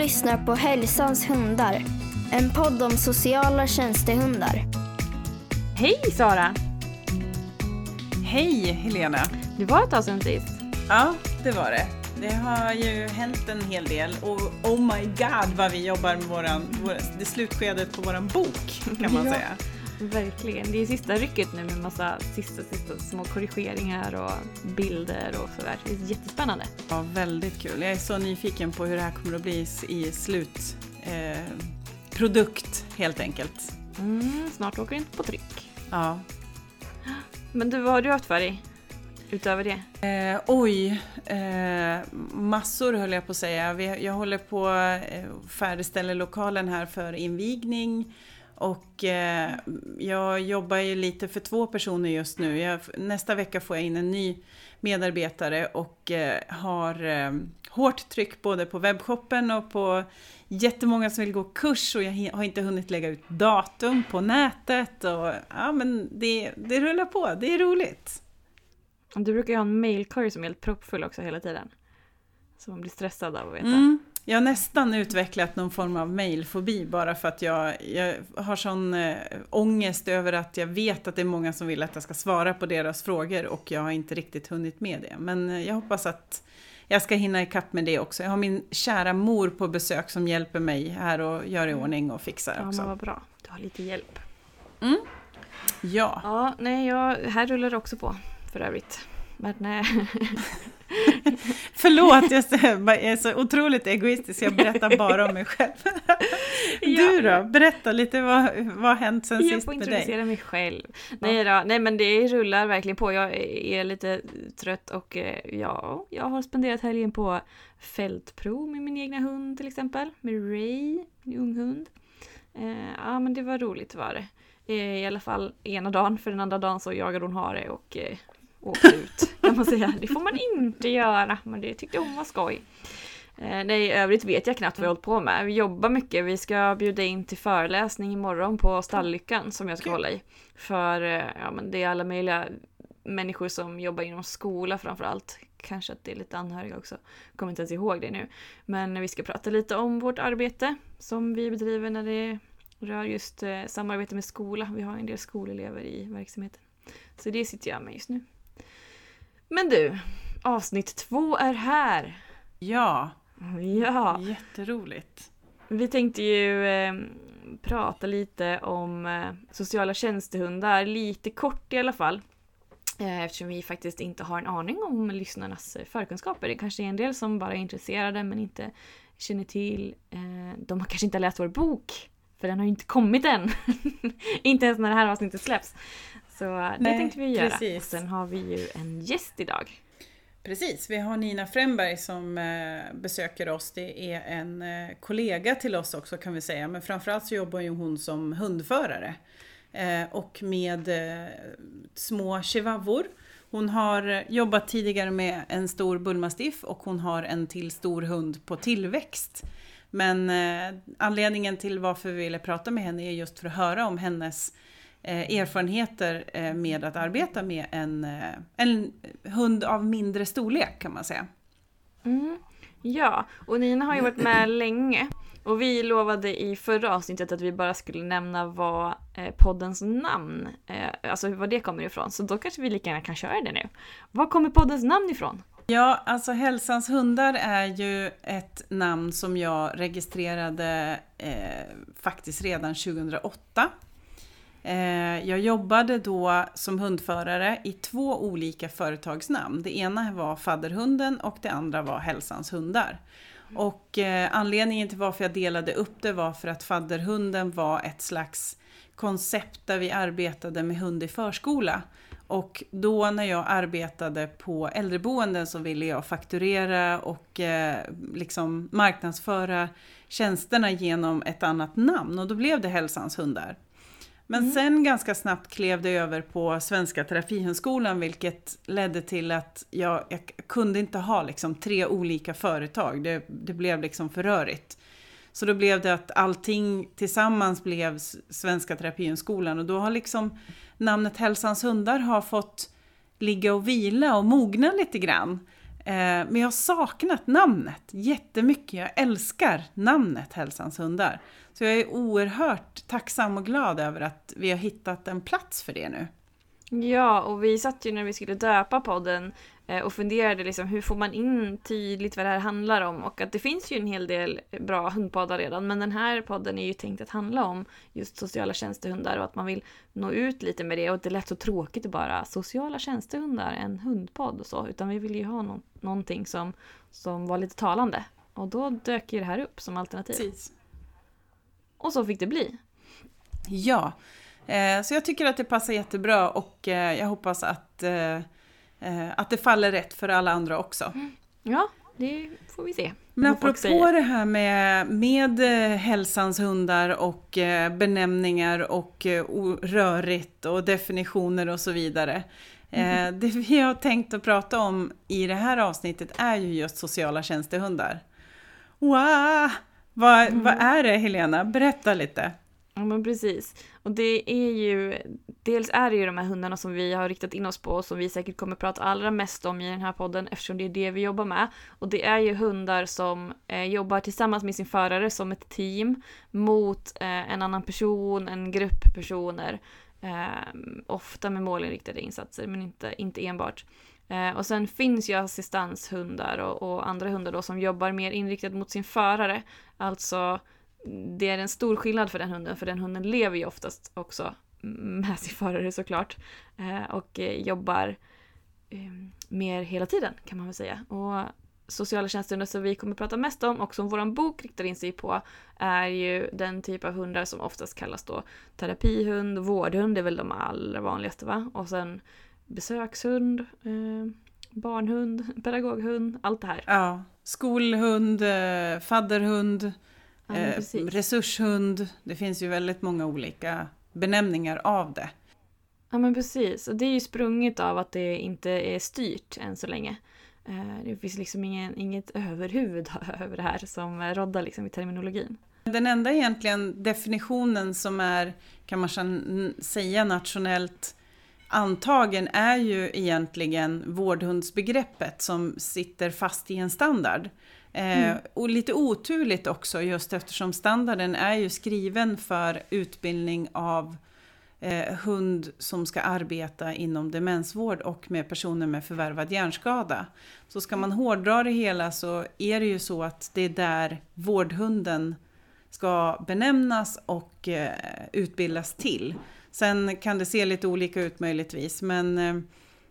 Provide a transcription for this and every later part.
lyssnar på Hälsans hundar. En podd om sociala tjänstehundar. Hej Sara! Hej Helena! Det var ett tag sedan sist. Ja, det var det. Det har ju hänt en hel del och oh my god vad vi jobbar med våran, vår, det slutskedet på våran bok kan man Ja. säga. Verkligen. Det är sista rycket nu med massa sista, sista små korrigeringar och bilder och sådär. Det är jättespännande. Ja, väldigt kul. Jag är så nyfiken på hur det här kommer att bli i slut. Eh, helt enkelt. Mm, snart åker inte på tryck. Ja. Men du, vad har du haft för dig? Utöver det? Eh, oj, eh, massor höll jag på att säga. Vi, jag håller på eh, färdigställer lokalen här för invigning. Och eh, jag jobbar ju lite för två personer just nu. Jag, nästa vecka får jag in en ny medarbetare och eh, har eh, hårt tryck både på webbshoppen och på jättemånga som vill gå kurs och jag har inte hunnit lägga ut datum på nätet. Och, ja, men det, det rullar på, det är roligt. Du brukar ju ha en mailkorg som är helt proppfull också hela tiden. Så man blir stressad av att veta. Mm. Jag har nästan utvecklat någon form av mailfobi bara för att jag, jag har sån äh, ångest över att jag vet att det är många som vill att jag ska svara på deras frågor och jag har inte riktigt hunnit med det. Men eh, jag hoppas att jag ska hinna ikapp med det också. Jag har min kära mor på besök som hjälper mig här och gör i ordning och fixar Ja, också. vad bra. Du har lite hjälp. Ja, Ja, nej, jag, här rullar det också på för övrigt. Men nej. förlåt jag är så otroligt egoistisk, jag berättar bara om mig själv. Du då, berätta lite vad, vad har hänt sen Jag sist får med dig? introducera mig själv. Nej, då, nej men det rullar verkligen på. Jag är lite trött och eh, ja, jag har spenderat helgen på fältprov med min egna hund till exempel. Med Ray, min ung hund. Eh, ja men det var roligt var det. Eh, I alla fall ena dagen, för den andra dagen så jagade hon hare och åkte ut kan man säga. Det får man inte göra, men det tyckte hon var skoj. Eh, nej, i övrigt vet jag knappt vad jag hållit på med. Vi jobbar mycket. Vi ska bjuda in till föreläsning imorgon på Stalllyckan som jag ska hålla i. För eh, ja, men det är alla möjliga människor som jobbar inom skola framför allt. Kanske att det är lite anhöriga också. Kommer inte ens ihåg det nu. Men vi ska prata lite om vårt arbete som vi bedriver när det rör just eh, samarbete med skola. Vi har en del skolelever i verksamheten. Så det sitter jag med just nu. Men du, avsnitt två är här. Ja, Ja, jätteroligt. vi tänkte ju eh, prata lite om eh, sociala tjänstehundar, lite kort i alla fall. Eh, eftersom vi faktiskt inte har en aning om lyssnarnas eh, förkunskaper. Det kanske är en del som bara är intresserade men inte känner till. Eh, de har kanske inte läst vår bok, för den har ju inte kommit än. inte ens när det här avsnittet släpps. Så det Nej, tänkte vi göra. precis. Och sen har vi ju en gäst idag. Precis, vi har Nina Fremberg som eh, besöker oss. Det är en eh, kollega till oss också kan vi säga, men framförallt så jobbar ju hon som hundförare. Eh, och med små chihuahuor. Hon har jobbat tidigare med en stor bullmastiff och hon har en till stor hund på tillväxt. Men anledningen till varför vi ville prata med henne är just för att höra om hennes erfarenheter eh, med att arbeta med en, eh, en hund av mindre storlek kan man säga. Mm. Ja, och Nina har ju varit med länge. Och vi lovade i förra avsnittet att vi bara skulle nämna vad eh, poddens namn, eh, alltså var det kommer ifrån. Så då kanske vi lika gärna kan köra det nu. Var kommer poddens namn ifrån? Ja, alltså Hälsans hundar är ju ett namn som jag registrerade eh, faktiskt redan 2008. Eh, jag jobbade då som hundförare i två olika företagsnamn. Det ena var Fadderhunden och det andra var Hälsans hundar. Och eh, anledningen till varför jag delade upp det var för att Fadderhunden var ett slags koncept där vi arbetade med hund i förskola. Och då när jag arbetade på äldreboenden så ville jag fakturera och eh, liksom marknadsföra tjänsterna genom ett annat namn och då blev det Hälsans hundar. Men sen ganska snabbt klev det över på Svenska Terapihundskolan vilket ledde till att jag, jag kunde inte ha liksom tre olika företag. Det, det blev liksom för rörigt. Så då blev det att allting tillsammans blev Svenska Terapihundskolan och då har liksom namnet Hälsans hundar har fått ligga och vila och mogna lite grann. Eh, men jag har saknat namnet jättemycket. Jag älskar namnet Hälsans hundar. Så jag är oerhört tacksam och glad över att vi har hittat en plats för det nu. Ja, och vi satt ju när vi skulle döpa podden och funderade liksom hur får man in tydligt vad det här handlar om och att det finns ju en hel del bra hundpoddar redan men den här podden är ju tänkt att handla om just sociala tjänstehundar och att man vill nå ut lite med det och det är lätt så tråkigt att bara sociala tjänstehundar, en hundpodd och så utan vi vill ju ha no någonting som, som var lite talande och då dök ju det här upp som alternativ. Precis. Och så fick det bli. Ja, Eh, så jag tycker att det passar jättebra och eh, jag hoppas att, eh, att det faller rätt för alla andra också. Ja, det får vi se. Men apropå det här med, med hälsans hundar och benämningar och rörigt och definitioner och så vidare. Mm. Det vi har tänkt att prata om i det här avsnittet är ju just sociala tjänstehundar. Wow! Vad, mm. vad är det Helena? Berätta lite. Ja men precis. Och det är ju, dels är det ju de här hundarna som vi har riktat in oss på och som vi säkert kommer prata allra mest om i den här podden eftersom det är det vi jobbar med. Och det är ju hundar som eh, jobbar tillsammans med sin förare som ett team mot eh, en annan person, en grupp personer. Eh, ofta med målinriktade insatser men inte, inte enbart. Eh, och sen finns ju assistanshundar och, och andra hundar då som jobbar mer inriktat mot sin förare. Alltså det är en stor skillnad för den hunden, för den hunden lever ju oftast också med sin förare såklart. Eh, och eh, jobbar ehm, mer hela tiden kan man väl säga. Och sociala tjänstehundar som vi kommer prata mest om och som vår bok riktar in sig på är ju den typ av hundar som oftast kallas då terapihund, vårdhund är väl de allra vanligaste va? Och sen besökshund, eh, barnhund, pedagoghund, allt det här. Ja, skolhund, fadderhund, Ja, eh, resurshund, det finns ju väldigt många olika benämningar av det. Ja men precis, och det är ju sprunget av att det inte är styrt än så länge. Eh, det finns liksom ingen, inget överhuvud över det här som roddar liksom i terminologin. Den enda egentligen definitionen som är, kan man säga nationellt antagen är ju egentligen vårdhundsbegreppet som sitter fast i en standard. Mm. Eh, och lite oturligt också just eftersom standarden är ju skriven för utbildning av eh, hund som ska arbeta inom demensvård och med personer med förvärvad hjärnskada. Så ska man hårdra det hela så är det ju så att det är där vårdhunden ska benämnas och eh, utbildas till. Sen kan det se lite olika ut möjligtvis men eh,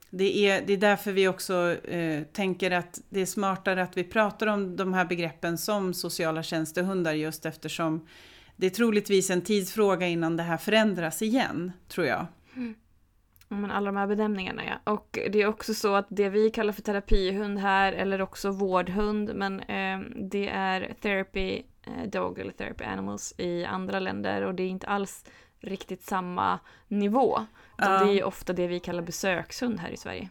det är, det är därför vi också eh, tänker att det är smartare att vi pratar om de här begreppen som sociala tjänstehundar just eftersom det är troligtvis en tidsfråga innan det här förändras igen, tror jag. Mm. Men alla de här benämningarna ja. Och det är också så att det vi kallar för terapihund här, eller också vårdhund, men eh, det är therapy eh, dog eller therapy animals i andra länder och det är inte alls riktigt samma nivå. Ja. Det är ofta det vi kallar besökshund här i Sverige.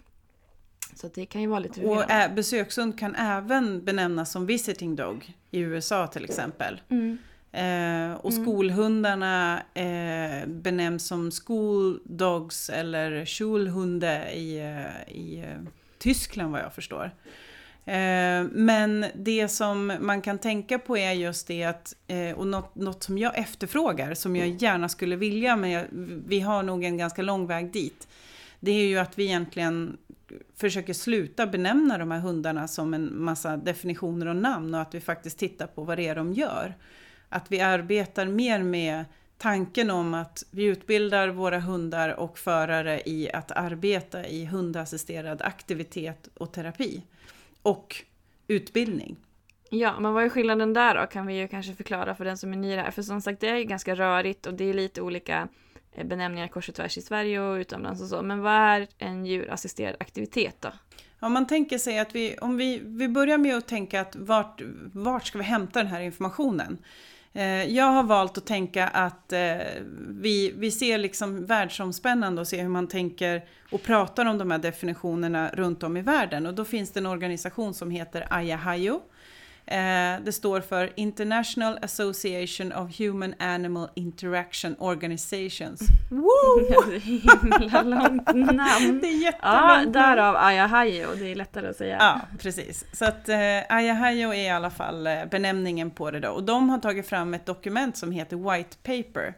Så det kan ju vara lite. Och äh, besökshund kan även benämnas som visiting dog i USA till exempel. Mm. Eh, och mm. skolhundarna eh, benämns som school dogs eller Schulhunde i, eh, i eh, Tyskland vad jag förstår. Eh, men det som man kan tänka på är just det att, eh, och något, något som jag efterfrågar, som jag gärna skulle vilja, men vi har nog en ganska lång väg dit. Det är ju att vi egentligen försöker sluta benämna de här hundarna som en massa definitioner och namn och att vi faktiskt tittar på vad det är de gör. Att vi arbetar mer med tanken om att vi utbildar våra hundar och förare i att arbeta i hundassisterad aktivitet och terapi och utbildning. Ja, men vad är skillnaden där då? Kan vi ju kanske förklara för den som är ny här. För som sagt, det är ju ganska rörigt och det är lite olika eh, benämningar kors och tvärs i Sverige och utomlands och så. Men vad är en djurassisterad aktivitet då? Om man tänker sig att vi, om vi, vi börjar med att tänka att vart, vart ska vi hämta den här informationen? Eh, jag har valt att tänka att eh, vi, vi ser liksom världsomspännande och ser hur man tänker och pratar om de här definitionerna runt om i världen. Och då finns det en organisation som heter Ayahayo Eh, det står för International Association of Human Animal Interaction Organizations. Woo! Det är himla långt namn. Det är Ja, jättelångt. därav Ayahayo, det är lättare att säga. Ja, precis. Så att eh, Ayahayo är i alla fall eh, benämningen på det då. Och de har tagit fram ett dokument som heter White Paper.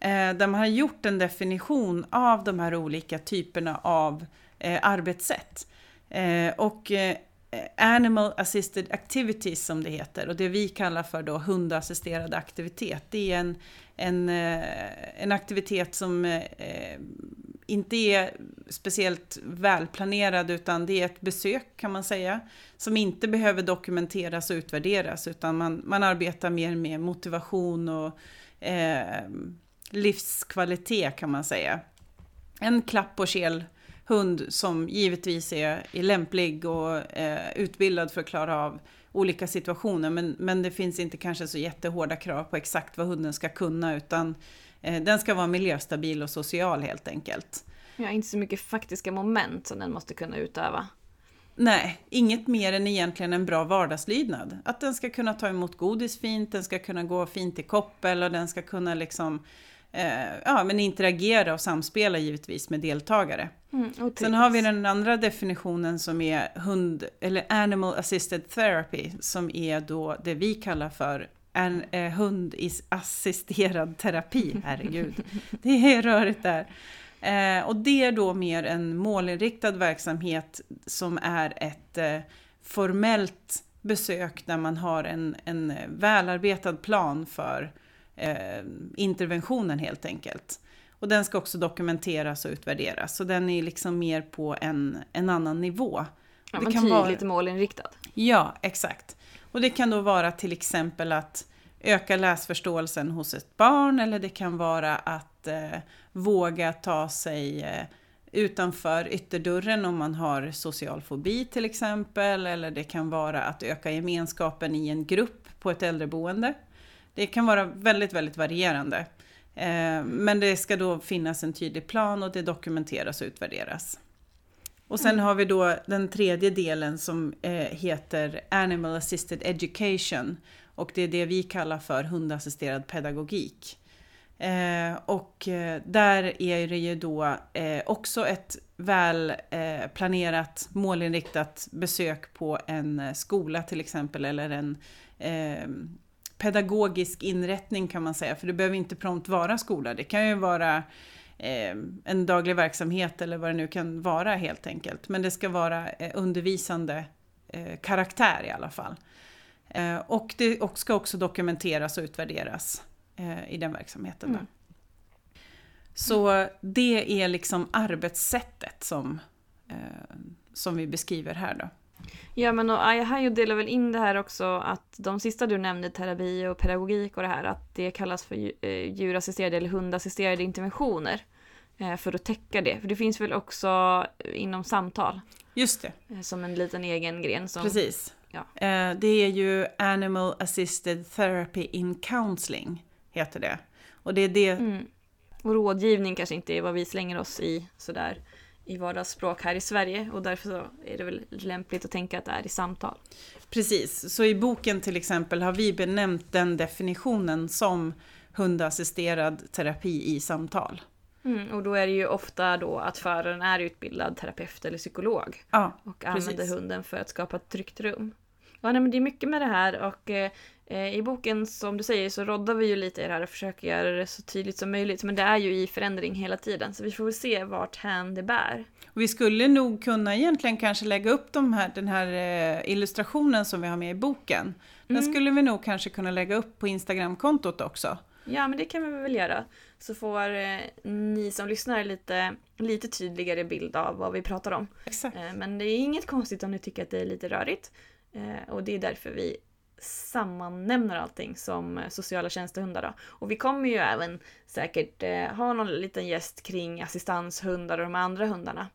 Eh, där man har gjort en definition av de här olika typerna av eh, arbetssätt. Eh, och eh, Animal Assisted Activities som det heter och det vi kallar för då hundassisterad aktivitet. Det är en, en, eh, en aktivitet som eh, inte är speciellt välplanerad utan det är ett besök kan man säga. Som inte behöver dokumenteras och utvärderas utan man, man arbetar mer med motivation och eh, livskvalitet kan man säga. En klapp och kel hund som givetvis är, är lämplig och eh, utbildad för att klara av olika situationer. Men, men det finns inte kanske så jättehårda krav på exakt vad hunden ska kunna utan eh, den ska vara miljöstabil och social helt enkelt. Ja, inte så mycket faktiska moment som den måste kunna utöva. Nej, inget mer än egentligen en bra vardagslydnad. Att den ska kunna ta emot godis fint, den ska kunna gå fint i koppel och den ska kunna liksom eh, ja, men interagera och samspela givetvis med deltagare. Mm, Sen har vi den andra definitionen som är hund, eller animal assisted therapy som är då det vi kallar för en eh, hundassisterad terapi. Herregud, det är rörigt där. Eh, och det är då mer en målinriktad verksamhet som är ett eh, formellt besök där man har en, en välarbetad plan för eh, interventionen helt enkelt. Och den ska också dokumenteras och utvärderas. Så den är liksom mer på en, en annan nivå. ja, det kan vara- målinriktad. Ja, exakt. Och det kan då vara till exempel att öka läsförståelsen hos ett barn eller det kan vara att eh, våga ta sig eh, utanför ytterdörren om man har social fobi till exempel. Eller det kan vara att öka gemenskapen i en grupp på ett äldreboende. Det kan vara väldigt, väldigt varierande. Eh, men det ska då finnas en tydlig plan och det dokumenteras och utvärderas. Och sen har vi då den tredje delen som eh, heter Animal Assisted Education. Och det är det vi kallar för hundassisterad pedagogik. Eh, och där är det ju då också ett väl planerat målinriktat besök på en skola till exempel eller en pedagogisk inrättning kan man säga. För det behöver inte prompt vara skola. Det kan ju vara eh, en daglig verksamhet eller vad det nu kan vara helt enkelt. Men det ska vara eh, undervisande eh, karaktär i alla fall. Eh, och det och ska också dokumenteras och utvärderas eh, i den verksamheten. Då. Mm. Så det är liksom arbetssättet som, eh, som vi beskriver här då. Ja men och Ayahayo delar väl in det här också att de sista du nämnde, terapi och pedagogik och det här, att det kallas för eh, djurassisterade eller hundassisterade interventioner. eh, För att täcka det. För det finns väl också inom samtal Just det, eh, som en liten egen gren. Som, precis. ja. Eh, det är ju Animal Assisted Therapy in Counseling, heter det. Och det är det, Mm. Och rådgivning kanske inte är vad vi slänger oss i sådär i vardagsspråk här i Sverige och därför är det väl lämpligt att tänka att det är i samtal. Precis, så i boken till exempel har vi benämnt den definitionen som hundassisterad terapi i samtal. Mm, och då är det ju ofta då att föraren är utbildad terapeut eller psykolog Ja, och använder Precis. hunden för att skapa ett tryggt rum. Ja, nej, men det är mycket med det här och eh, i boken som du säger så roddar vi ju lite i det här och försöker göra det så tydligt som möjligt. Men det är ju i förändring hela tiden så vi får väl se vart hän det bär. och vi skulle nog kunna egentligen kanske lägga upp de här, den här eh, illustrationen som vi har med i boken. Den Mm. skulle vi nog kanske kunna lägga upp på Instagramkontot också. Ja, men det kan vi väl göra. Så får eh, ni som lyssnar lite, lite tydligare bild av vad vi pratar om. Exakt. Eh, men det är inget konstigt om ni tycker att det är lite rörigt. Eh, och det är därför vi sammannämner allting som eh, sociala tjänstehundar. Då. Och vi kommer ju även säkert eh, ha någon liten gäst kring assistanshundar och de andra hundarna.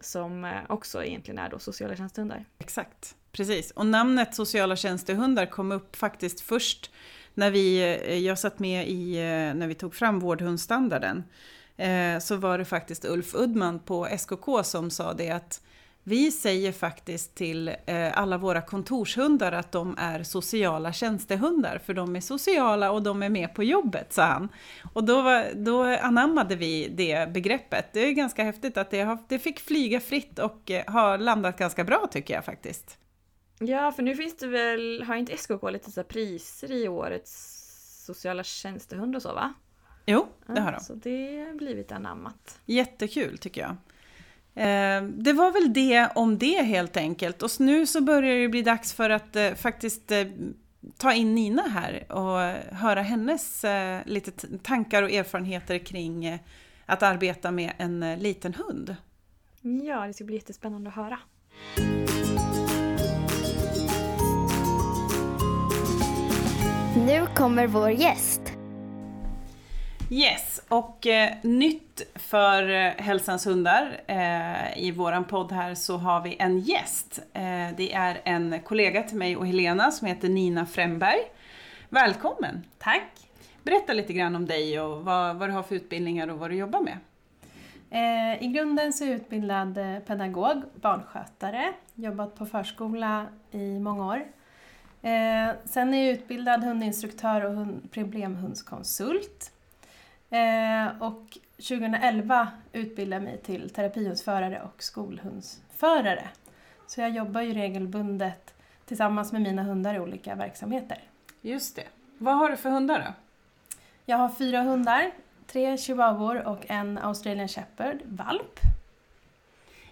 Som eh, också egentligen är då sociala tjänstehundar. Exakt, precis. Och namnet sociala tjänstehundar kom upp faktiskt först när vi, eh, jag satt med i, eh, när vi tog fram vårdhundsstandarden. Eh, Så var det faktiskt Ulf Uddman på SKK som sa det att vi säger faktiskt till eh, alla våra kontorshundar att de är sociala tjänstehundar, för de är sociala och de är med på jobbet, sa han. Och då, var, då anammade vi det begreppet. Det är ganska häftigt att det, har, det fick flyga fritt och eh, har landat ganska bra tycker jag faktiskt. Ja, för nu finns det väl, har inte SKK lite så priser i årets sociala tjänstehund och så va? Jo, det har de. Så det har blivit anammat. Jättekul tycker jag. Eh, det var väl det om det helt enkelt. Och nu så börjar det bli dags för att eh, faktiskt eh, ta in Nina här och höra hennes eh, lite tankar och erfarenheter kring eh, att arbeta med en eh, liten hund. Ja, det ska bli jättespännande att höra. Nu kommer vår gäst. Yes, och eh, nytt för eh, Hälsans hundar. Eh, I våran podd här så har vi en gäst. Eh, det är en kollega till mig och Helena som heter Nina Fremberg. Välkommen! Tack! Berätta lite grann om dig och vad, vad du har för utbildningar och vad du jobbar med. Eh, I grunden så är jag utbildad eh, pedagog, barnskötare, jobbat på förskola i många år. Sen är jag utbildad hundinstruktör och hund, problemhundskonsult. Eh, och 2011 utbildade jag mig till terapihundsförare och skolhundsförare. Så jag jobbar ju regelbundet tillsammans med mina hundar i olika verksamheter. Just det. Vad har du för hundar då? Jag har fyra hundar, tre chihuahuor och en australian shepherd, valp.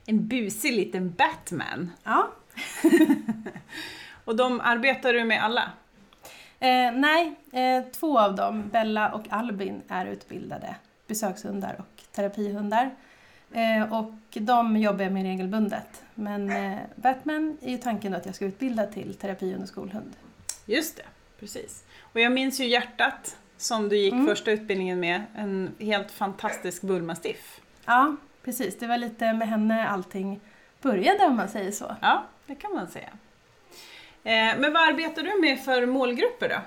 En busig liten Batman. Ja. Och de arbetar du med alla? Eh, nej, eh, två av dem, Bella och Albin, är utbildade besökshundar och terapihundar. Eh, och de jobbar jag med regelbundet. Men eh, Batman är ju tanken att jag ska utbilda till terapihund och skolhund. Just det, precis. Och jag minns ju hjärtat som du gick Mm. första utbildningen med. En helt fantastisk bullmastiff. Ja, precis. Det var lite med henne allting började om man säger så. Ja, det kan man säga. Eh, men vad arbetar du med för målgrupper då?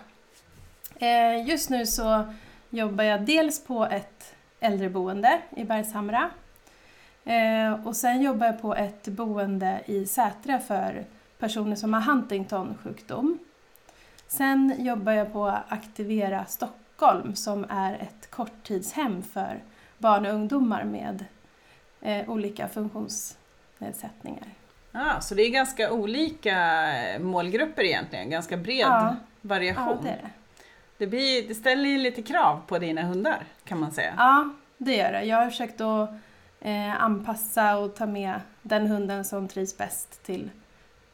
Eh, just nu så jobbar jag dels på ett äldreboende i Bergshamra. Eh, och sen jobbar jag på ett boende i Sätra för personer som har Huntington-sjukdom. Sen jobbar jag på Aktivera Stockholm som är ett korttidshem för barn och ungdomar med olika funktionsnedsättningar. Ah, så det är ganska olika eh, målgrupper egentligen, ganska bred Ja. variation. Ja, det det. Det, blir, det ställer ju lite krav på dina hundar kan man säga. Ja, det gör det. Jag har försökt att eh, anpassa och ta med den hunden som trivs bäst till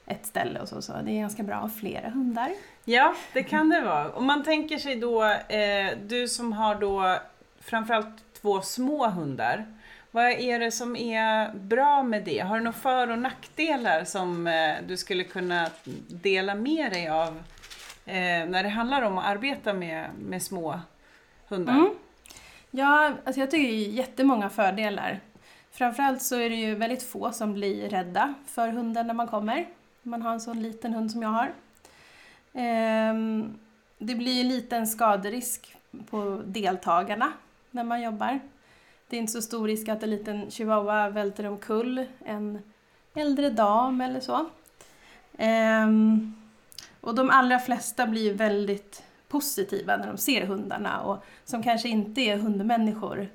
ett ställe och så. så. Det är ganska bra att ha flera hundar. Ja, det kan det vara. Om man tänker sig då, eh, du som har då framförallt två små hundar. Vad är det som är bra med det? Har du några för och nackdelar som eh, du skulle kunna dela med dig av eh, när det handlar om att arbeta med, med små hundar? Mm. Ja, alltså jag tycker det är jättemånga fördelar. Framförallt så är det ju väldigt få som blir rädda för hunden när man kommer. Man har en sån liten hund som jag har. Ehm, det blir ju liten skaderisk på deltagarna när man jobbar. Det är inte så stor risk att en liten chihuahua välter omkull en äldre dam eller så. Ehm, och de allra flesta blir väldigt positiva när de ser hundarna och som kanske inte är hundmänniskor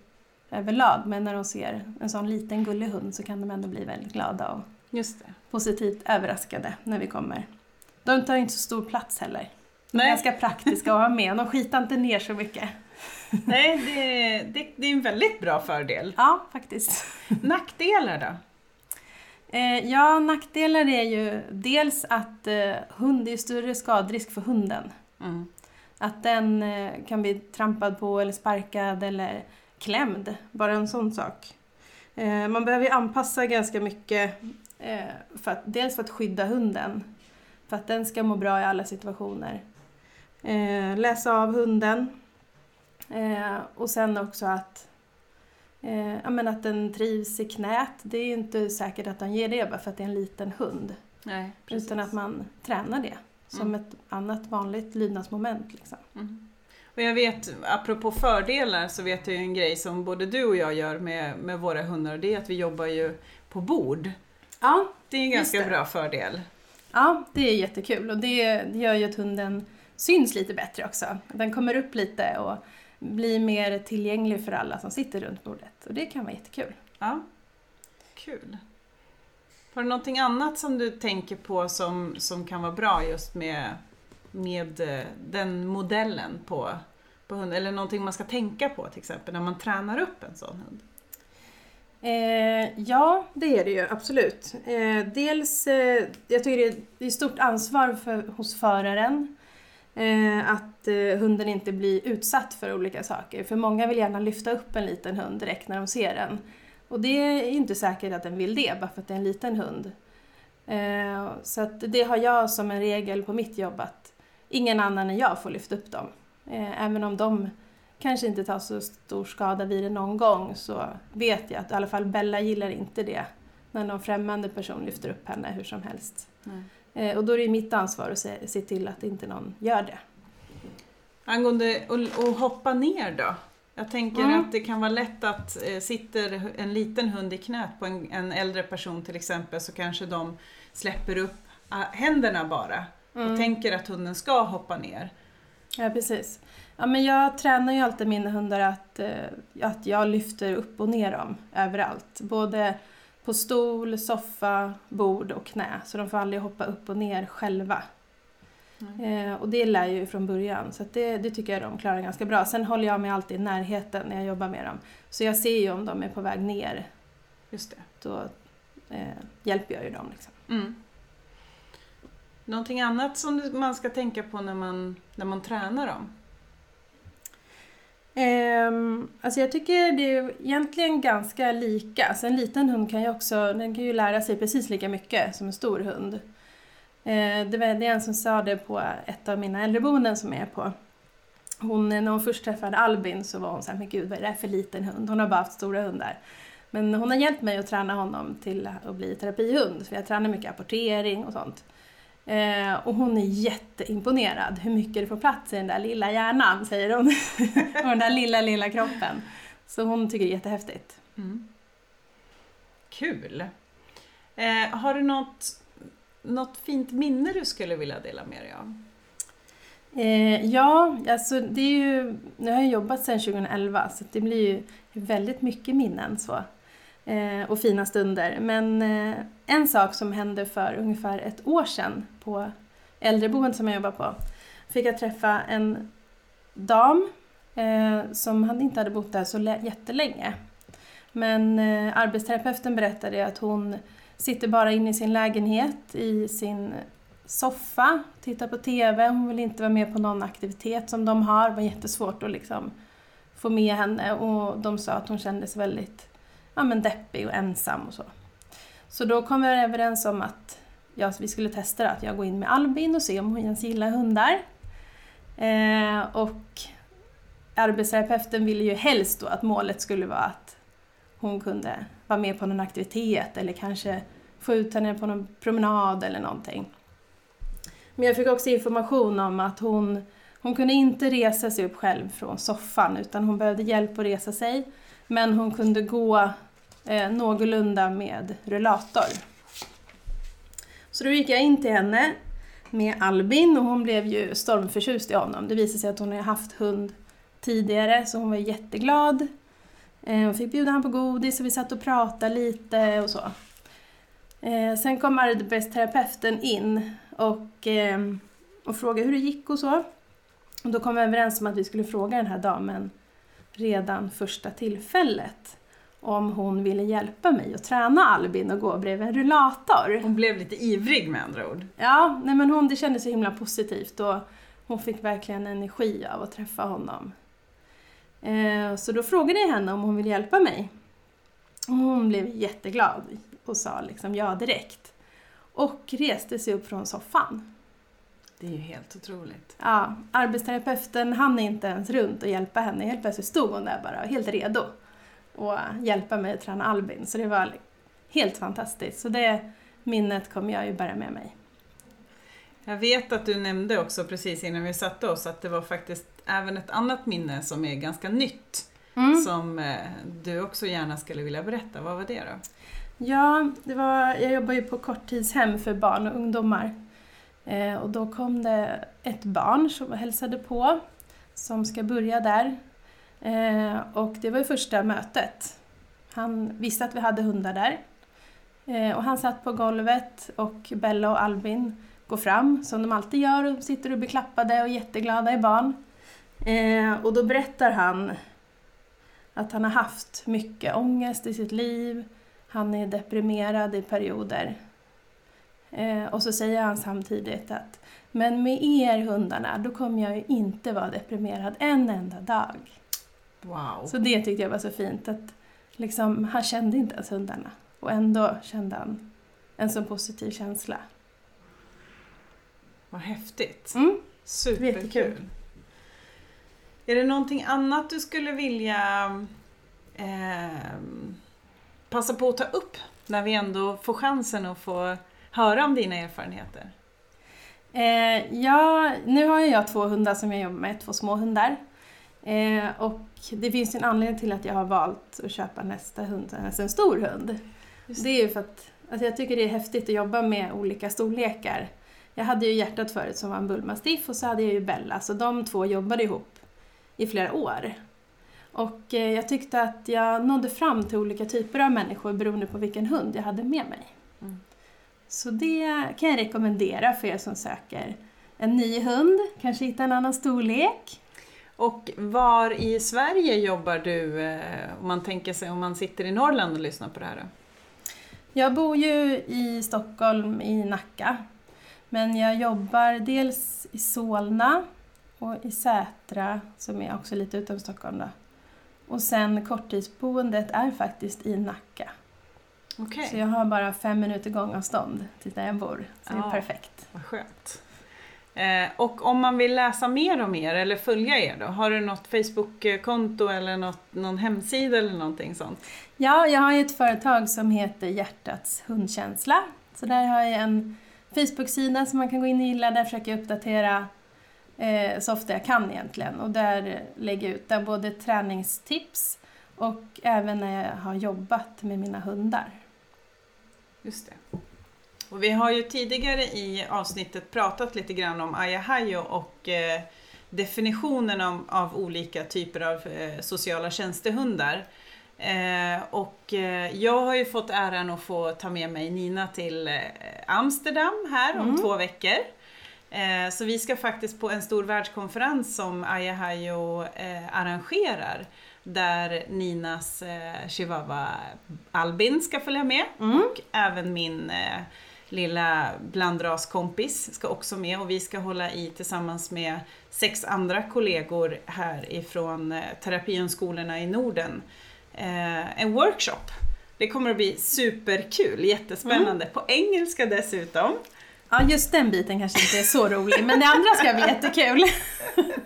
överlag men när de ser en sån liten gullig hund så kan de ändå bli väldigt glada och positivt överraskade när vi kommer. De tar inte så stor plats heller. De är Nej. ganska praktiska att ha med, de skitar inte ner så mycket. Nej, det, det, det är en väldigt bra fördel. Ja, faktiskt. Nackdelar då? Eh, ja, nackdelar är ju dels att eh, hund, det är större skadrisk för hunden. Mm. Att den eh, kan bli trampad på eller sparkad eller klämd. Bara en sån sak. Eh, man behöver ju anpassa ganska mycket. Eh, för att, dels för att skydda hunden. För att den ska må bra i alla situationer. Eh, läsa av hunden. Eh, och sen också att, eh, ja, men att den trivs i knät. Det är ju inte säkert att den ger det bara för att det är en liten hund. Nej, Utan att man tränar det som Mm. ett annat vanligt lydnadsmoment. Liksom. Mm. Och jag vet, apropå fördelar, så vet jag ju en grej som både du och jag gör med, med våra hundar och det är att vi jobbar ju på bord. Ja, Det är en ganska bra fördel. ja, det är jättekul och det, det gör ju att hunden syns lite bättre också. Den kommer upp lite och blir mer tillgänglig för alla som sitter runt bordet och det kan vara jättekul. Ja, kul. Har du någonting annat som du tänker på som, som kan vara bra just med, med eh, den modellen på, på hund? Eller någonting man ska tänka på till exempel när man tränar upp en sån hund? Eh, ja, det är det ju absolut. Eh, dels, eh, jag tycker det är, är stort ansvar för, hos föraren eh, att eh, hunden inte blir utsatt för olika saker. För många vill gärna lyfta upp en liten hund direkt när de ser den. Och det är inte säkert att den vill det bara för att det är en liten hund. Eh, så att det har jag som en regel på mitt jobb att ingen annan än jag får lyfta upp dem. Eh, även om de kanske inte tar så stor skada vid det någon gång så vet jag att i alla fall Bella gillar inte det när någon främmande person lyfter upp henne hur som helst. Nej och då är det mitt ansvar att se, se till att inte någon gör det. Angående att hoppa ner då? Jag tänker Mm. att det kan vara lätt att eh, sitter en liten hund i knät på en, en äldre person till exempel så kanske de släpper upp ah, händerna bara och tänker att hunden ska hoppa ner. Ja, precis. Ja, men jag tränar ju alltid mina hundar att, eh, att jag lyfter upp och ner dem överallt. Både på stol, soffa, bord och knä. Så de får aldrig hoppa upp och ner själva. Eh, och det lär ju från början, så det, det tycker jag de klarar ganska bra. Sen håller jag mig alltid i närheten när jag jobbar med dem. Så jag ser ju om de är på väg ner, Just det. då eh, hjälper jag ju dem. Liksom. Mm. Någonting annat som man ska tänka på när man, när man tränar dem? Um, alltså jag tycker det är egentligen ganska lika. Alltså en liten hund kan ju också den kan ju lära sig precis lika mycket som en stor hund. Uh, det var det en som sa det på ett av mina äldreboenden som jag är på. Hon, när hon först träffade Albin så var hon så här, men gud vad är det här för liten hund? Hon har bara haft stora hundar. Men hon har hjälpt mig att träna honom till att bli terapihund. För jag tränar mycket apportering och sånt. Eh, och hon är jätteimponerad hur mycket det får plats i den där lilla hjärnan, säger hon. och den där lilla, lilla kroppen. Så hon tycker det är jättehäftigt. Mm. Kul! Eh, har du något, något fint minne du skulle vilja dela med dig av? Eh, ja, alltså det är ju, nu har jag jobbat sedan 2011 så det blir ju väldigt mycket minnen så. Eh, och fina stunder. Men eh, en sak som hände för ungefär ett år sedan på äldreboendet som jag jobbar på. Fick jag träffa en dam eh, som hade inte hade bott där så jättelänge. Men eh, arbetsterapeuten berättade att hon sitter bara inne i sin lägenhet i sin soffa, tittar på TV, hon vill inte vara med på någon aktivitet som de har. Det var jättesvårt att liksom få med henne och de sa att hon kände sig väldigt ja, men deppig och ensam och så. Så då kom vi överens om att ja, vi skulle testa det, att jag går in med Albin och ser om hon ens gillar hundar. Eh, och arbetsterapeuten ville ju helst då att målet skulle vara att hon kunde vara med på någon aktivitet eller kanske få ut henne på någon promenad eller någonting. Men jag fick också information om att hon, hon kunde inte resa sig upp själv från soffan utan hon behövde hjälp att resa sig. Men hon kunde gå eh, någorlunda med rullator. Så då gick jag in till henne med Albin och hon blev ju stormförtjust i honom. Det visade sig att hon har haft hund tidigare så hon var jätteglad. Eh, Hon fick bjuda honom på godis och vi satt och pratade lite och så. Eh, Sen kom arbetsterapeuten in och, eh, och frågade hur det gick och så. Och då kom vi överens om att vi skulle fråga den här damen redan första tillfället om hon ville hjälpa mig att träna Albin och gå bredvid en rullator. Hon blev lite ivrig med andra ord. Ja, nej men hon, det kändes så himla positivt och hon fick verkligen energi av att träffa honom. Eh, så då frågade jag henne om hon ville hjälpa mig. Och hon blev jätteglad och sa liksom ja direkt. Och reste sig upp från soffan. Det är ju helt otroligt. Ja, arbetsterapeuten hann inte ens runt och hjälpa henne. Helt plötsligt stod hon där bara helt redo att hjälpa mig att träna Albin. Så det var helt fantastiskt. Så det minnet kommer jag ju bära med mig. Jag vet att du nämnde också precis innan vi satte oss att det var faktiskt även ett annat minne som är ganska nytt Mm. som eh, du också gärna skulle vilja berätta. Vad var det då? Ja, det var, jag jobbar ju på korttidshem för barn och ungdomar. Eh, och då kom det ett barn som hälsade på, som ska börja där. Eh, och det var ju första mötet. Han visste att vi hade hundar där. Eh, och han satt på golvet och Bella och Albin går fram, som de alltid gör, och sitter och blir klappade och jätteglada i barn. Eh, och då berättar han att han har haft mycket ångest i sitt liv, han är deprimerad i perioder. Eh, och så säger han samtidigt att men med er hundarna, då kommer jag ju inte vara deprimerad en enda dag. Wow. Så det tyckte jag var så fint, att liksom, han kände inte ens hundarna. Och ändå kände han en så positiv känsla. Vad häftigt. Mm. Superkul. Jättekul. Är det någonting annat du skulle vilja ehm, passa på att ta upp när vi ändå får chansen att få höra om dina erfarenheter? Eh, ja, nu har jag två hundar som jag jobbar med, två små hundar. Eh, och det finns en anledning till att jag har valt att köpa nästa hund, alltså en stor hund. Just Det är ju för att alltså jag tycker det är häftigt att jobba med olika storlekar. Jag hade ju hjärtat förut som var en bullmastiff och så hade jag ju Bella, så de två jobbade ihop i flera år. Och eh, jag tyckte att jag nådde fram till olika typer av människor beroende på vilken hund jag hade med mig. Mm. Så det kan jag rekommendera för er som söker en ny hund, kanske hitta en annan storlek. Och var i Sverige jobbar du, eh, om man tänker sig om man sitter i Norrland och lyssnar på det här? Då? Jag bor ju i Stockholm, i Nacka. Men jag jobbar dels i Solna och i Sätra, som är också lite utanför Stockholm. Då. Och sen korttidsboendet är faktiskt i Nacka. Okej, Så jag har bara fem minuter gångavstånd till där jag bor. Så det är perfekt. vad skönt. Eh, och om man vill läsa mer om er eller följa er då? Har du något Facebook-konto eller något, någon hemsida eller någonting sånt? Ja, jag har ju ett företag som heter Hjärtats hundkänsla. Så där har jag en Facebook-sida som man kan gå in och gilla. Där försöker jag uppdatera eh, så ofta jag kan egentligen. Och där lägger jag ut där både träningstips och även när jag har jobbat med mina hundar. Just det. Och vi har ju tidigare i avsnittet pratat lite grann om ayahayo och eh, definitionen av, av olika typer av eh, sociala tjänstehundar. Eh, och eh, jag har ju fått äran att få ta med mig Nina till eh, Amsterdam här om Mm. två veckor. Eh, så vi ska faktiskt på en stor världskonferens som Ayahayo eh, arrangerar där Ninas eh, chihuahua Albin ska följa med Mm. och även min eh, lilla blandraskompis ska också med och vi ska hålla i tillsammans med sex andra kollegor här ifrån eh, terapihundskolorna i Norden. Eh, en workshop. Det kommer att bli superkul, jättespännande. På engelska dessutom. Ja, just den biten kanske inte är så rolig, men det andra ska bli jättekul.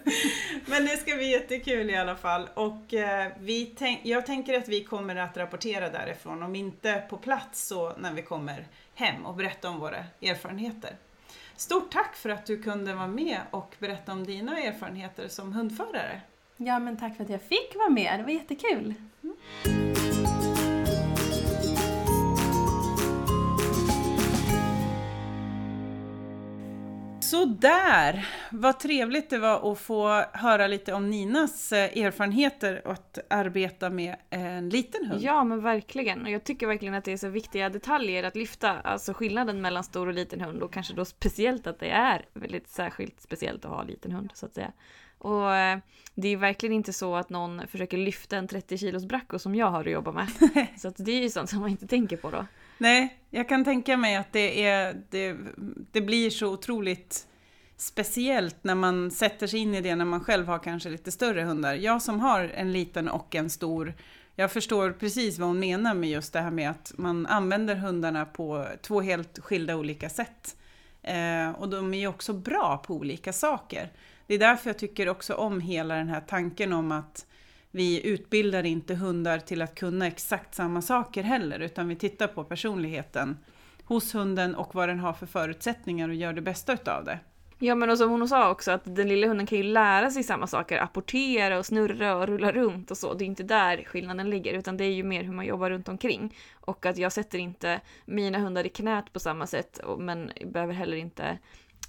Men det ska bli jättekul i alla fall. Och eh, vi tänk, jag tänker att vi kommer att rapportera därifrån, om inte på plats så när vi kommer hem och berätta om våra erfarenheter. Stort tack för att du kunde vara med och berätta om dina erfarenheter som hundförare. Ja, men tack för att jag fick vara med. Det var jättekul. Så där, vad trevligt det var att få höra lite om Ninas eh, erfarenheter och att arbeta med en liten hund. Ja men verkligen. Och jag tycker verkligen att det är så viktiga detaljer att lyfta. Alltså skillnaden mellan stor och liten hund och kanske då speciellt att det är väldigt särskilt speciellt att ha liten hund så att säga. Och eh, det är verkligen inte så att någon försöker lyfta en 30 kilos bracco som jag har att jobba med. Så att det är ju sånt som man inte tänker på då. Nej, jag kan tänka mig att det, är, det, det blir så otroligt speciellt när man sätter sig in i det när man själv har kanske lite större hundar. Jag som har en liten och en stor, jag förstår precis vad hon menar med just det här med att man använder hundarna på två helt skilda olika sätt. Eh, och de är ju också bra på olika saker. Det är därför jag tycker också om hela den här tanken om att vi utbildar inte hundar till att kunna exakt samma saker heller, utan vi tittar på personligheten hos hunden och vad den har för förutsättningar och gör det bästa utav det. Ja men och som hon sa också att den lilla hunden kan ju lära sig samma saker, apportera och snurra och rulla runt och så. Det är inte där skillnaden ligger utan det är ju mer hur man jobbar runt omkring. Och att jag sätter inte mina hundar i knät på samma sätt men behöver heller inte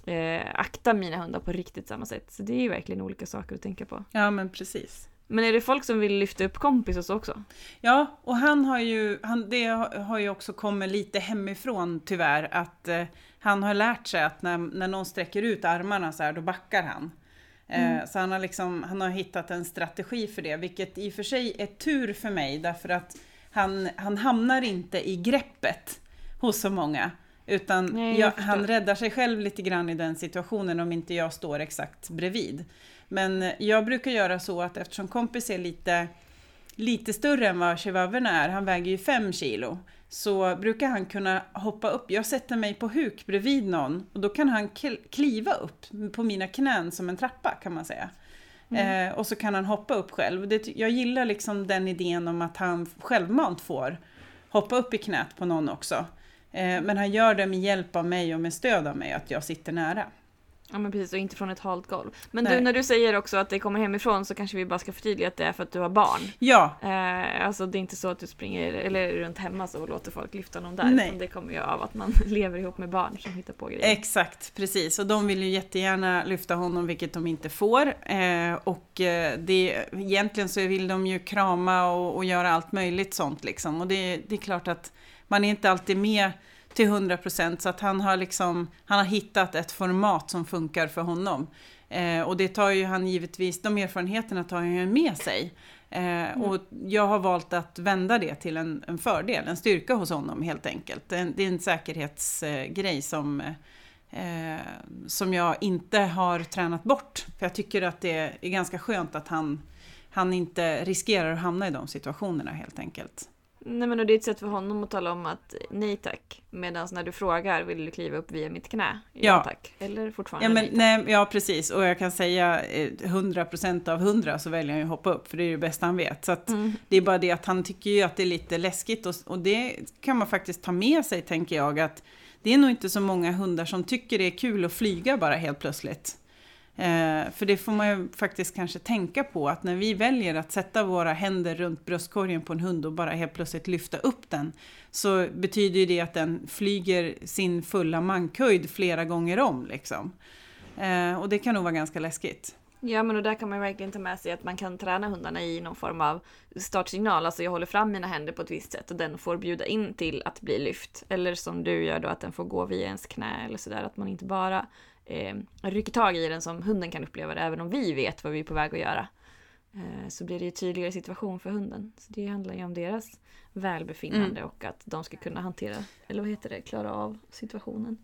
eh, akta mina hundar på riktigt samma sätt. Så det är ju verkligen olika saker att tänka på. Ja, men precis. Men är det folk som vill lyfta upp kompis och så också? Ja, och han har ju, han, det har ju också kommit lite hemifrån tyvärr, att eh, han har lärt sig att när, när någon sträcker ut armarna så här, då backar han. Eh, mm. så han har, liksom, han har hittat en strategi för det, vilket i och för sig är tur för mig, därför att han, han hamnar inte i greppet hos så många. Utan Nej, jag, han räddar sig själv lite grann i den situationen om inte jag står exakt bredvid. Men jag brukar göra så att eftersom kompis är lite, lite större än vad chihuahuorna är, han väger ju 5 kilo, så brukar han kunna hoppa upp. Jag sätter mig på huk bredvid någon och då kan han kliva upp på mina knän som en trappa kan man säga. Mm. Eh, och så kan han hoppa upp själv. Det, jag gillar liksom den idén om att han självmant får hoppa upp i knät på någon också. Eh, men han gör det med hjälp av mig och med stöd av mig, att jag sitter nära. Ja men precis, och inte från ett halt golv. Men Nej. du, när du säger också att det kommer hemifrån så kanske vi bara ska förtydliga att det är för att du har barn. Ja. Eh, alltså det är inte så att du springer eller runt hemma så och låter folk lyfta någon där. Nej. Det kommer ju av att man lever ihop med barn som hittar på grejer. Exakt, precis. Och de vill ju jättegärna lyfta honom, vilket de inte får. Eh, och eh, det, egentligen så vill de ju krama och, och göra allt möjligt sånt liksom. Och det, det är klart att man är inte alltid med till 100 procent. Så att han har, liksom, han har hittat ett format som funkar för honom. Eh, och det tar ju han givetvis, de erfarenheterna tar han ju med sig. Eh, mm. Och jag har valt att vända det till en, en fördel, en styrka hos honom helt enkelt. Det är en, det är en säkerhetsgrej som, eh, som jag inte har tränat bort. För jag tycker att det är ganska skönt att han, han inte riskerar att hamna i de situationerna helt enkelt. Nej men det är ett sätt för honom att tala om att nej tack. Medan när du frågar vill du kliva upp via mitt knä? Ja, ja tack. Eller fortfarande ja, men, nej, ja precis. Och jag kan säga 100% eh, av 100 så väljer han ju att hoppa upp. För det är det bästa han vet. Så mm. det är bara det att han tycker ju att det är lite läskigt. Och, och det kan man faktiskt ta med sig tänker jag. att det är nog inte så många hundar som tycker det är kul att flyga bara helt plötsligt. Eh, för det får man ju faktiskt kanske tänka på att när vi väljer att sätta våra händer runt bröstkorgen på en hund och bara helt plötsligt lyfta upp den så betyder det att den flyger sin fulla mankhöjd flera gånger om. Liksom. Eh, och det kan nog vara ganska läskigt. Ja men och där kan man verkligen ta med sig att man kan träna hundarna i någon form av startsignal. Alltså jag håller fram mina händer på ett visst sätt och den får bjuda in till att bli lyft. Eller som du gör då att den får gå via ens knä eller sådär. Att man inte bara eh, rycker tag i den som hunden kan uppleva det, även om vi vet vad vi är på väg att göra. Eh, så blir det ju tydligare situation för hunden. Så det handlar ju om deras välbefinnande mm. och att de ska kunna hantera, eller vad heter det, klara av situationen.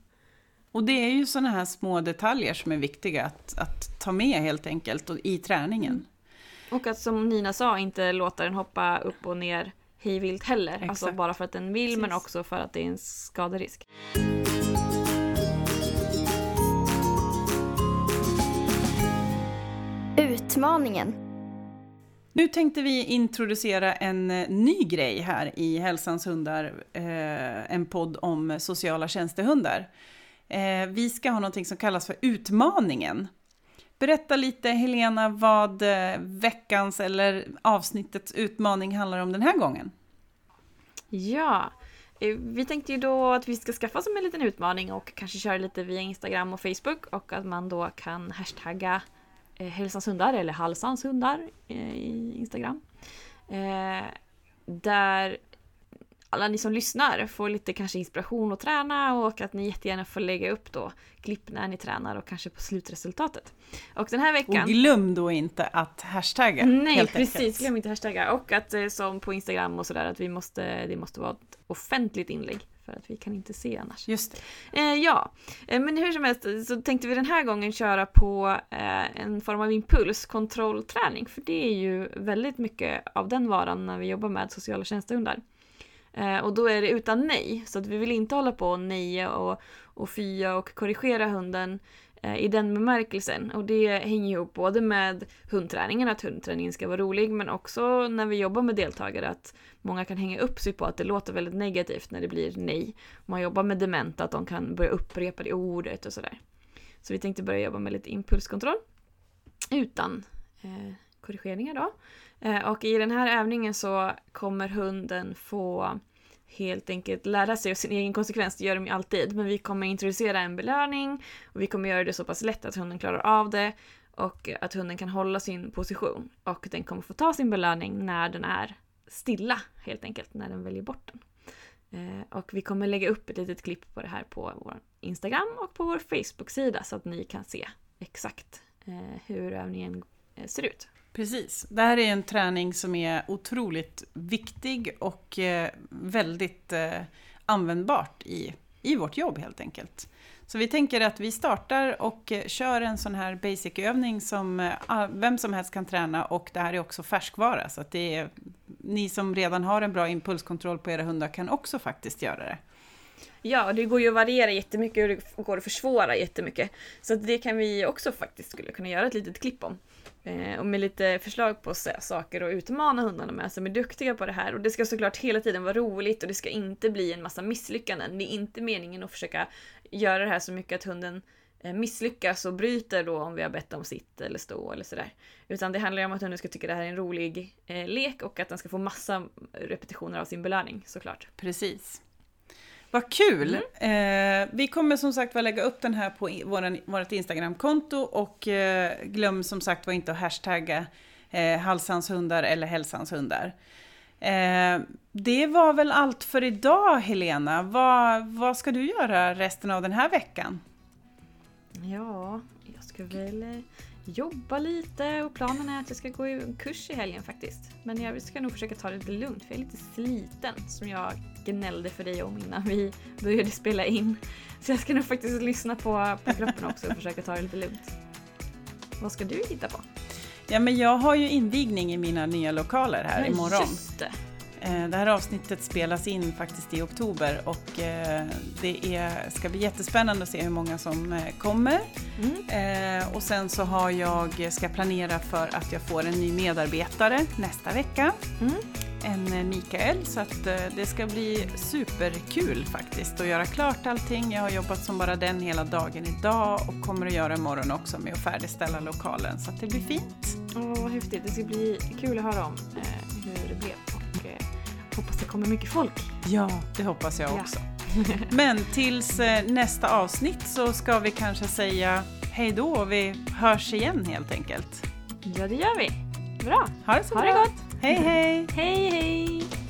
Och det är ju sådana här små detaljer som är viktiga att, att ta med helt enkelt och i träningen. Mm. Och att som Nina sa, inte låta den hoppa upp och ner hejvilt heller. Alltså Exakt. Alltså bara för att den vill Precis. men också för att det är en skaderisk. Utmaningen. Nu tänkte vi introducera en eh, ny grej här i Hälsans hundar, eh, en podd om sociala tjänstehundar. Eh, vi ska ha någonting som kallas för Utmaningen. Berätta lite Helena vad veckans eller avsnittets utmaning handlar om den här gången. Ja, vi tänkte ju då att vi ska skaffa oss en liten utmaning och kanske köra lite via Instagram och Facebook och att man då kan hashtagga Hälsans hundar eller Halsans hundar eh, i Instagram. Eh, där alla ni som lyssnar får lite kanske inspiration att träna och att ni jättegärna får lägga upp då klipp när ni tränar och kanske på slutresultatet. Och den här veckan... Och glöm då inte att hashtagga. Nej, precis. Enkelt. Glöm inte hashtagga. Och att eh, som på Instagram och sådär att vi måste, det måste vara ett offentligt inlägg för att vi kan inte se annars. Just det. Eh, ja, eh, men hur som helst så tänkte vi den här gången köra på eh, en form av impulskontrollträning för det är ju väldigt mycket av den varan när vi jobbar med sociala tjänstehundar. Eh, och då är det utan nej, så att vi vill inte hålla på och neja och, och fya och korrigera hunden eh, i den bemärkelsen. Och det hänger ihop både med hundträningen, att hundträningen ska vara rolig, men också när vi jobbar med deltagare att många kan hänga upp sig på att det låter väldigt negativt när det blir nej. Man jobbar med dementa, att de kan börja upprepa det ordet och sådär. Så vi tänkte börja jobba med lite impulskontroll. Utan eh, korrigeringar då. Eh, och i den här övningen så kommer hunden få helt enkelt lära sig av sin egen konsekvens, det gör de ju alltid. Men vi kommer introducera en belöning och vi kommer göra det så pass lätt att hunden klarar av det och att hunden kan hålla sin position. Och den kommer få ta sin belöning när den är stilla helt enkelt, när den väljer bort den. Eh, och vi kommer lägga upp ett litet klipp på det här på vår Instagram och på vår Facebook-sida så att ni kan se exakt eh, hur övningen eh, ser ut. Precis. Det här är en träning som är otroligt viktig och väldigt användbart i, i vårt jobb helt enkelt. Så vi tänker att vi startar och eh, kör en sån här basic-övning som eh, vem som helst kan träna och det här är också färskvara så att det är, ni som redan har en bra impulskontroll på era hundar kan också faktiskt göra det. Ja, det går ju att variera jättemycket och det går att försvåra jättemycket. Så det kan vi också faktiskt skulle kunna göra ett litet klipp om. Eh, och med lite förslag på saker att utmana hundarna med som är duktiga på det här. Och det ska såklart hela tiden vara roligt och det ska inte bli en massa misslyckanden. Det är inte meningen att försöka göra det här så mycket att hunden eh, misslyckas och bryter då om vi har bett om sitt eller stå eller sådär. Utan det handlar ju om att hunden ska tycka det här är en rolig eh, lek och att den ska få massa repetitioner av sin belöning såklart. Precis. Vad kul! Mm. Eh, vi kommer som sagt var lägga upp den här på våran, vårt Instagramkonto och eh, glöm som sagt var inte att hashtagga eh, Halsans hundar eller Hälsans hundar. Eh, det var väl allt för idag Helena. Vad, vad ska du göra resten av den här veckan? Ja, jag ska väl eh, jobba lite och planen är att jag ska gå en kurs i helgen faktiskt. Men jag ska nog försöka ta det lite lugnt för jag är lite sliten som jag gnällde för dig om innan vi började spela in. Så jag ska nog faktiskt lyssna på, på kroppen också och försöka ta det lite lugnt. Vad ska du hitta på? Ja men jag har ju invigning i mina nya lokaler här Men imorgon. Just det. Eh, det här avsnittet spelas in faktiskt i oktober och eh, det är, ska bli jättespännande att se hur många som eh, kommer. Mm. Och sen så har jag, ska planera för att jag får en ny medarbetare nästa vecka. Mm. En Mikael, så att det ska bli superkul faktiskt att göra klart allting. Jag har jobbat som bara den hela dagen idag och kommer att göra imorgon också med att färdigställa lokalen så att det blir fint. Åh, vad häftigt. Det ska bli kul att höra om hur det blev hoppas det kommer mycket folk. Ja, det hoppas jag också. Ja. Men tills eh, nästa avsnitt så ska vi kanske säga hej då och vi hörs igen helt enkelt. Ja, det gör vi. Bra. Ha det så ha bra. det gott. Hej, hej. hej, hej.